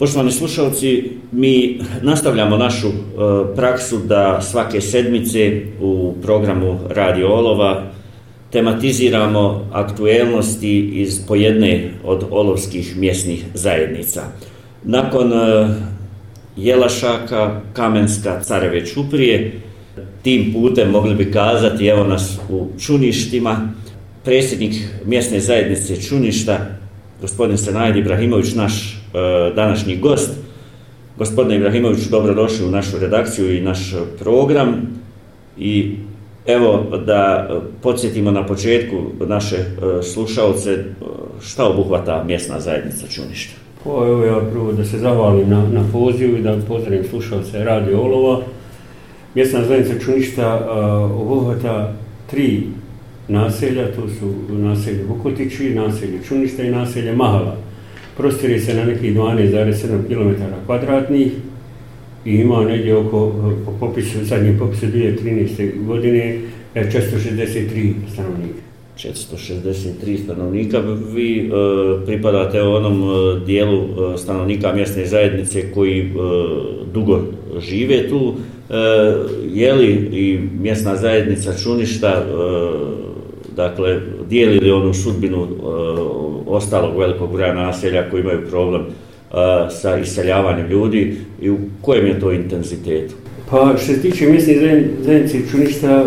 Poštovani slušalci, mi nastavljamo našu e, praksu da svake sedmice u programu Radio Olova tematiziramo aktuelnosti iz pojedne od olovskih mjesnih zajednica. Nakon e, Jelašaka, Kamenska, Careve Čuprije, tim putem mogli bi kazati, evo nas u Čuništima, predsjednik mjesne zajednice Čuništa, gospodin Senajd Ibrahimović, naš E, današnji gost. Gospodine Ibrahimović, dobrodošli u našu redakciju i naš program. I evo da podsjetimo na početku naše e, slušalce e, šta obuhvata mjesna zajednica Čuništa. Pa evo ja prvo da se zahvalim na, na poziv i da pozdravim slušalce Radio Olova. Mjesna zajednica Čuništa uh, obuhvata tri naselja, to su naselje Vukotići, naselje Čuništa i naselje Mahala. Uh, prostire se na nekih 12,7 km kvadratnih i ima negdje oko, po popisu, zadnjem popisu 2013. godine, 463 e, stanovnika. 463 stanovnika, vi e, pripadate onom e, dijelu e, stanovnika mjesne zajednice koji e, dugo žive tu, e, je li i mjesna zajednica Čuništa, e, dakle, dijeli li onu sudbinu e, ostalog velikog broja naselja koji imaju problem a, uh, sa iseljavanjem ljudi i u kojem je to intenzitetu? Pa što se tiče mjesnih zajednici čuništa,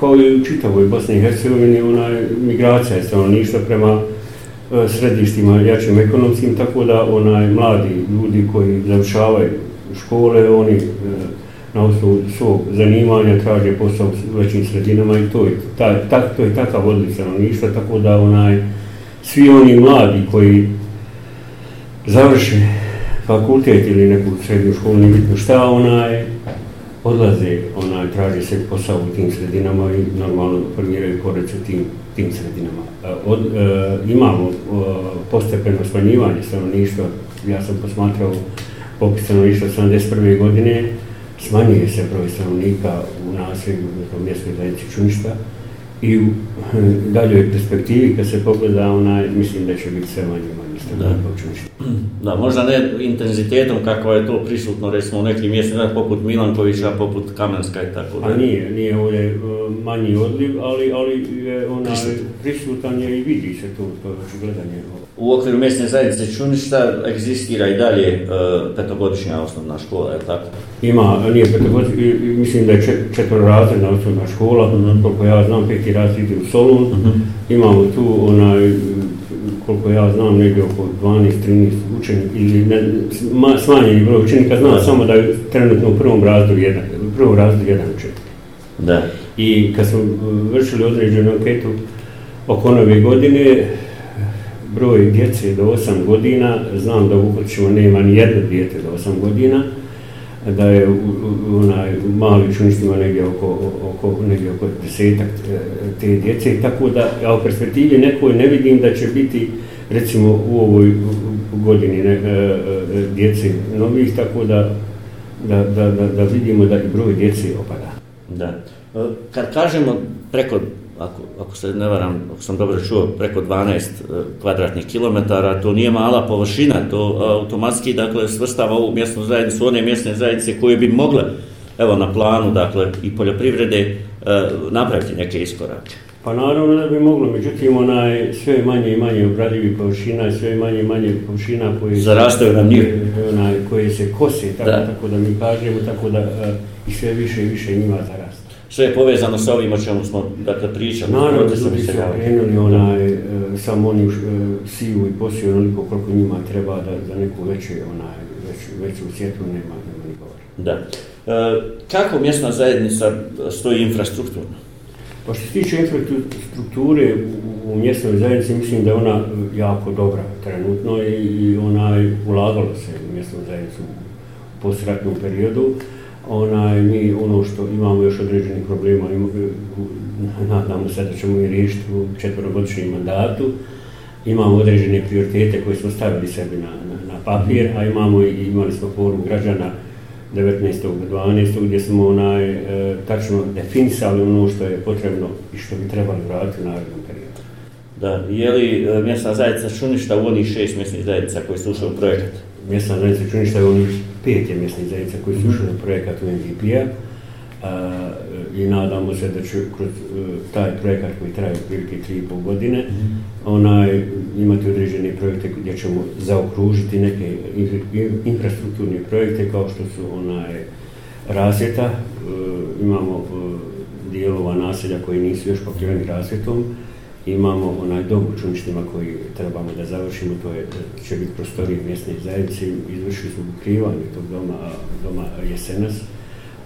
kao i u čitavoj Bosni i Hercegovini, ona je migracija je stanovništa prema uh, središtima jačim ekonomskim, tako da onaj mladi ljudi koji završavaju škole, oni uh, na osnovu svog zanimanja traže posao u većim sredinama i to je, ta, ta, to je takav odlik stanovništva, tako da onaj uh, svi oni mladi koji završe fakultet ili neku srednju školu, ne bitno šta onaj, odlaze, onaj, traži se posao u tim sredinama i normalno formiraju porec u tim, tim sredinama. E, od, e, imamo e, postepeno smanjivanje stanovništva, ja sam posmatrao popis stanovništva 71. godine, smanjuje se broj stanovnika u naselju, u mjestu i dajeći čuništa, i u e, daljoj perspektivi kad se pogleda onaj, mislim da će biti sve manje manje. Da, možda ne intenzitetom kako je to prisutno, recimo u nekim mjestima, poput Milankovića, poput Kamenska i tako da. A nije, nije ovdje e, manji odliv, ali, ali je ona prisutan je i vidi se to, to znači gledanje. U okviru mjesne zajednice Čuništa egzistira i dalje e, petogodišnja osnovna škola, je tako? Ima, nije petogodišnja, mislim da je četvrorazredna osnovna škola, mhm. koliko ja znam, peti raz ide u Solun, mhm. imamo tu onaj koliko ja znam, negdje oko 12-13 učenika, ili ne, ma, smanjeni broj učenika, znam samo da je trenutno u prvom razdu jedan, u prvom razdu jedan učenik. Da. I kad smo uh, vršili određenu anketu oko nove godine, broj djece do 8 godina, znam da u ukoćemo nema ni jedno djete do 8 godina, da je u, u, onaj, u mali čunštima negdje oko, oko, negdje oko desetak e, te djece, tako da ja u perspektivi nekoj ne vidim da će biti recimo u ovoj godini ne, e, e, djece novih, tako da, da, da, da, da vidimo da i broj djece opada. Da. Kad kažemo preko ako, ako se ne varam, ako sam dobro čuo, preko 12 e, kvadratnih kilometara, to nije mala površina, to automatski dakle, svrstava ovu mjesnu zajednicu, one mjesne zajednice koje bi mogle evo na planu dakle i poljoprivrede e, napraviti neke iskorake. Pa naravno da bi moglo, međutim onaj sve manje i manje obradivi površina, sve manje i manje površina koje zarastaju na njih, onaj koje se kose tako, da. tako da mi kažemo tako da e, i sve više i više njima zarastaju što je povezano sa ovim o čemu smo dakle pričali. Naravno, da su se okrenuli onaj, e, samo oni už, e, siju i posiju onoliko koliko njima treba da, da neku veće, onaj, već, veću svijetu nema, nema ni govori. Da. E, kako mjesna zajednica stoji infrastrukturno? Pa što se tiče infrastrukture u, u mjesnoj zajednici, mislim da je ona jako dobra trenutno i, i ona je ulagala se u mjesnu zajednicu u postratnom periodu. E, onaj, mi ono što imamo još određenih problema, nadamo se da ćemo i riješiti u četvrogodišnjem mandatu, imamo određene prioritete koje smo stavili sebi na, na, na papir, a imamo i imali smo forum građana 19. 12. gdje smo onaj, e, tačno definisali ono što je potrebno i što bi trebali vratiti u narednom Da, je li e, mjesna zajednica Čuništa u onih šest mjesnih zajednica koji su ušli u projekat? Mjesna zajednica Čuništa u onih pet je mjesnih zajednica koji su mhm. ušli u projekat u MVP-a i nadamo se da će kroz e, taj projekat koji traje prilike tri i pol godine mhm. onaj, imati određene projekte gdje ćemo zaokružiti neke infrastrukturne projekte kao što su onaj rasjeta, e, imamo dijelova naselja koji nisu još pokriveni rasjetom, imamo onaj dom u čuništima koji trebamo da završimo, to je, će biti prostorije mjesne zajednice, izvršili smo ukrivanje tog doma, doma Jesenas,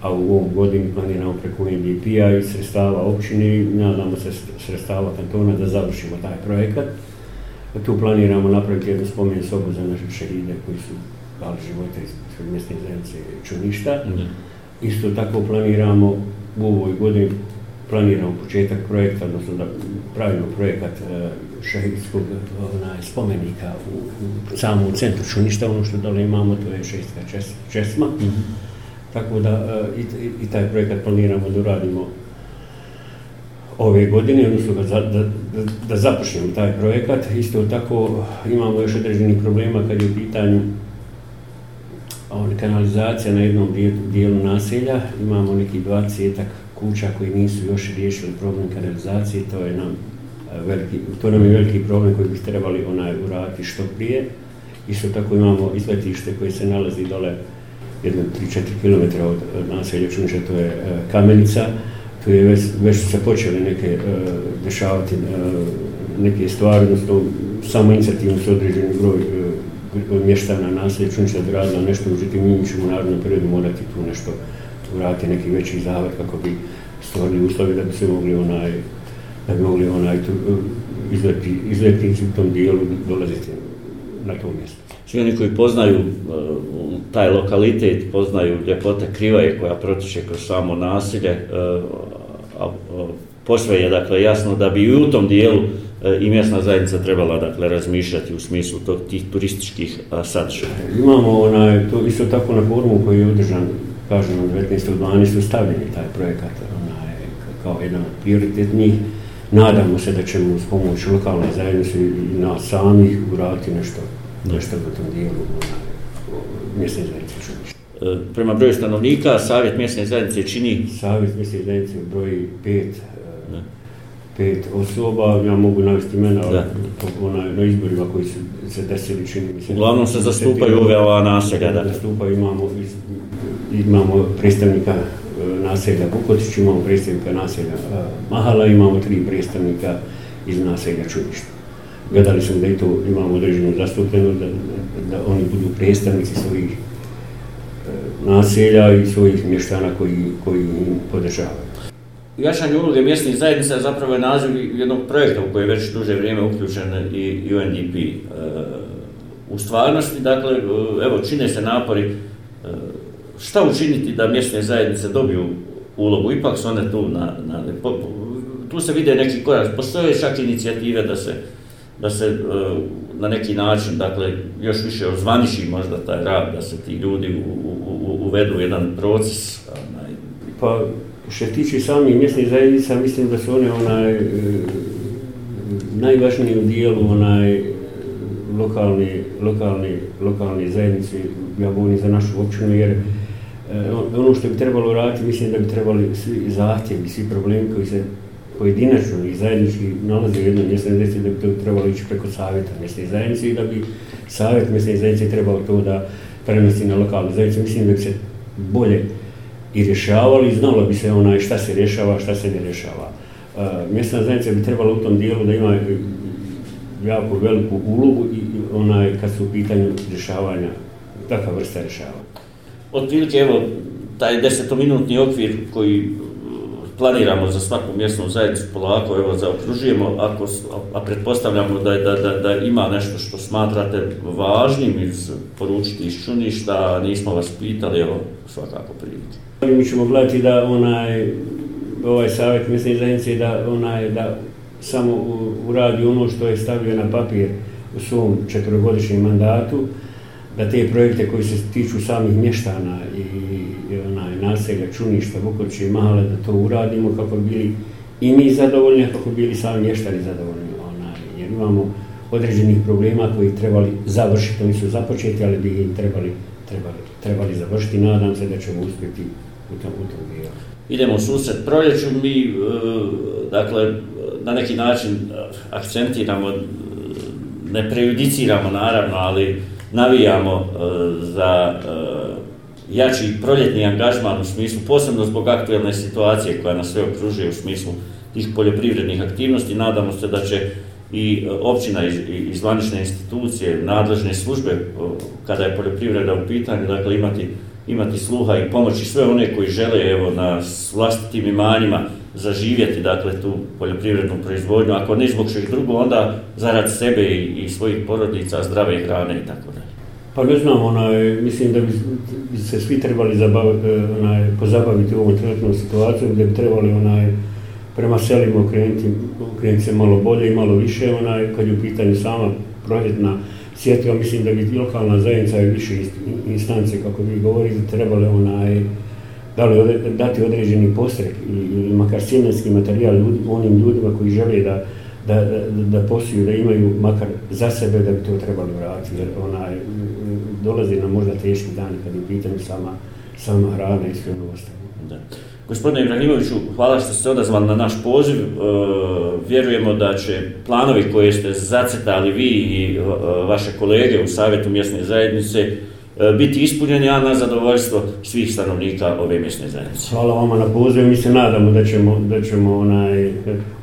a u ovom godini planiramo preko MVP-a i sredstava općine i nadamo se sredstava kantona da završimo taj projekat. Tu planiramo napraviti jednu spomenu sobu za naše šehide koji su dali živote iz mjesne zajednice čuništa. Mm. Isto tako planiramo u ovoj godini planiramo početak projekta, odnosno da pravimo projekat e, šehidskog e, onaj, spomenika u, u samom centru Šuništa, ono što dole imamo, to je šehidska čes, česma. Mm -hmm. Tako da e, i, i, i taj projekat planiramo da uradimo ove godine, odnosno da, da, da započnemo taj projekat. Isto tako imamo još određeni problema kad je u pitanju on, kanalizacija na jednom dijelu, dijelu naselja. Imamo neki 20 tak, kuća koji nisu još riješili problem kanalizacije, to je nam e, veliki, to nam je veliki problem koji bi trebali onaj uraditi što prije. Isto tako imamo izletište koje se nalazi dole jedno 3-4 km od e, naselja Čunče, to je e, Kamenica. Tu je već, već su se počeli neke e, dešavati e, neke stvari, odnosno samo inicijativno su određeni broj e, mještana naselja Čunče odradila nešto, užitim mi ćemo u narodnom periodu morati tu nešto uraditi neki veći zavet kako bi stvorili uslovi da bi se mogli onaj, da bi mogli onaj tu, eh, izleti, izletnici u tom dijelu dolaziti na to mjesto. Svi oni koji poznaju uh, taj lokalitet, poznaju ljepote krivaje koja protiče kroz samo nasilje, uh, eh, a, a, posve je dakle, jasno da bi u tom dijelu uh, i mjesna zajednica trebala dakle, razmišljati u smislu tog, tih turističkih uh, sadržaja. Imamo onaj, to isto tako na forumu koji je održan kažem, u 19. su stavljeni taj projekat onaj, kao jedan od prioritetnih. Nadamo se da ćemo s pomoć lokalne zajednice i nas samih uraditi nešto, nešto u tom dijelu onaj, mjesne zajednice Čumiš. E, prema broju stanovnika, savjet mjesne zajednice čini? Savjet mjesne zajednice broji pet ne pet osoba, ja mogu navesti imena da. Ona, na izborima koji su se desili čini mi se. Uglavnom se zastupaju ove ova naselja, da. Zastupaju, imamo, e, imamo predstavnika naselja Bukotić, imamo predstavnika naselja Mahala, imamo tri predstavnika iz naselja Čuništa. Gledali smo da i to imamo određenu zastupljenost, da, da oni budu predstavnici svojih e, naselja i svojih mještana koji, koji im podržavaju. Jačanje uloge mjesnih zajednica je zapravo je naziv jednog projekta u koji je već duže vrijeme uključen i UNDP. E, u stvarnosti, dakle, e, evo, čine se napori e, šta učiniti da mjesne zajednice dobiju ulogu, ipak su one tu na, na tu se vide neki korak, postoje čak inicijative da se, da se na neki način, dakle, još više ozvaniši možda taj rad, da se ti ljudi u, u, u, uvedu u jedan proces, pa Što se tiče samih mjesnih zajednica, mislim da su one onaj, e, najvažniji u dijelu onaj, lokalni, lokalni, lokalni zajednici, ja govorim za našu općinu, jer e, ono što bi trebalo raditi, mislim da bi trebali svi zahtjevi, svi problemi koji se pojedinačno i zajednički nalaze u jednom mjestnom zajednici, da bi to trebalo ići preko savjeta mjestne zajednice i da bi savjet mjestne zajednice trebalo to da prenosi na lokalne zajednice. Mislim da bi se bolje i rješavali, znalo bi se onaj šta se rješava, šta se ne rješava. E, mjesna zajednica bi trebala u tom dijelu da ima e, jako veliku ulogu i onaj kad su u pitanju rješavanja, takva vrsta rješava. Otprilike, evo, taj desetominutni okvir koji planiramo za svaku mjesnu zajednicu polako, evo, zaokružujemo, ako, a pretpostavljamo da, da, da, da ima nešto što smatrate važnim iz poručiti iz čuništa, nismo vas pitali, evo, svakako prijeti. Mi ćemo gledati da onaj, ovaj savjet mjesne zajednice, da onaj, da samo uradi ono što je stavio na papir u svom četvrogodišnjem mandatu, da te projekte koji se tiču samih mještana i, i onaj, naselja Čuništa, Vukoće i Male, da to uradimo kako bili i mi zadovoljni, kako bili sami mještani zadovoljni. Onaj, jer imamo određenih problema koji trebali završiti, oni su započeti, ali bi im trebali, trebali, trebali završiti. Nadam se da ćemo uspjeti u tom, u tom dijelu. Idemo susret proljeću, mi e, dakle, na neki način akcentiramo, e, ne prejudiciramo naravno, ali navijamo e, za e, jači proljetni angažman u smislu, posebno zbog aktuelne situacije koja nas sve okružuje u smislu tih poljoprivrednih aktivnosti. Nadamo se da će i e, općina i, i, i zvanične institucije, nadležne službe, e, kada je poljoprivreda u pitanju, dakle imati, imati sluha i pomoći sve one koji žele evo, na vlastitim imanjima, zaživjeti dakle tu poljoprivrednu proizvodnju, ako ne zbog što drugo, onda zarad sebe i, i svojih porodica, zdrave hrane i tako dalje. Pa ne znam, onaj, mislim da bi, bi se svi trebali zabaviti, e, onaj, pozabaviti u ovom trenutnom situaciju, gdje bi trebali onaj, prema selima okrenuti, okrenuti se malo bolje i malo više, onaj, kad je u pitanju sama proljetna sjetio, mislim da bi lokalna zajednica i više instance, kako vi govorite, trebali onaj, da li dati određeni postrek ili makar sjemenski materijal ljudi, onim ljudima koji žele da, da, da, da posuju, da imaju makar za sebe da bi to trebali vratiti. Jer onaj, dolazi nam možda teški dan kad je pitanje sama, sama hrana i sve ono Da. Gospodine Ibrahimoviću, hvala što ste odazvali na naš poziv. E, vjerujemo da će planovi koje ste zacetali vi i e, vaše kolege u Savjetu mjesne zajednice E, biti ispunjen ja na zadovoljstvo svih stanovnika ove mjesne zajednice. Hvala vama na pozivu, mi se nadamo da ćemo, da ćemo onaj,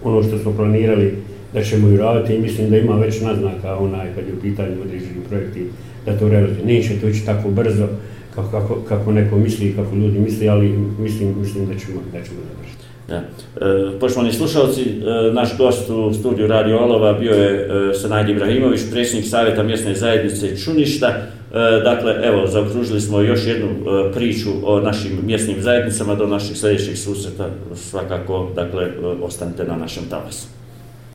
ono što smo planirali da ćemo ju raditi i mislim da ima već naznaka onaj kad je u pitanju određenih projekti da to realiti. Neće to ići tako brzo kako, kako, kako neko misli kako ljudi misli, ali mislim, mislim da ćemo, da ćemo završiti. Da. E, poštovani slušalci, e, naš gost u studiju Radio Olova bio je e, Sanajd Ibrahimović, predsjednik Savjeta mjesne zajednice Čuništa. E, dakle, evo, zaokružili smo još jednu e, priču o našim mjesnim zajednicama do naših sljedećih susreta. Svakako, dakle, e, ostanite na našem talasu.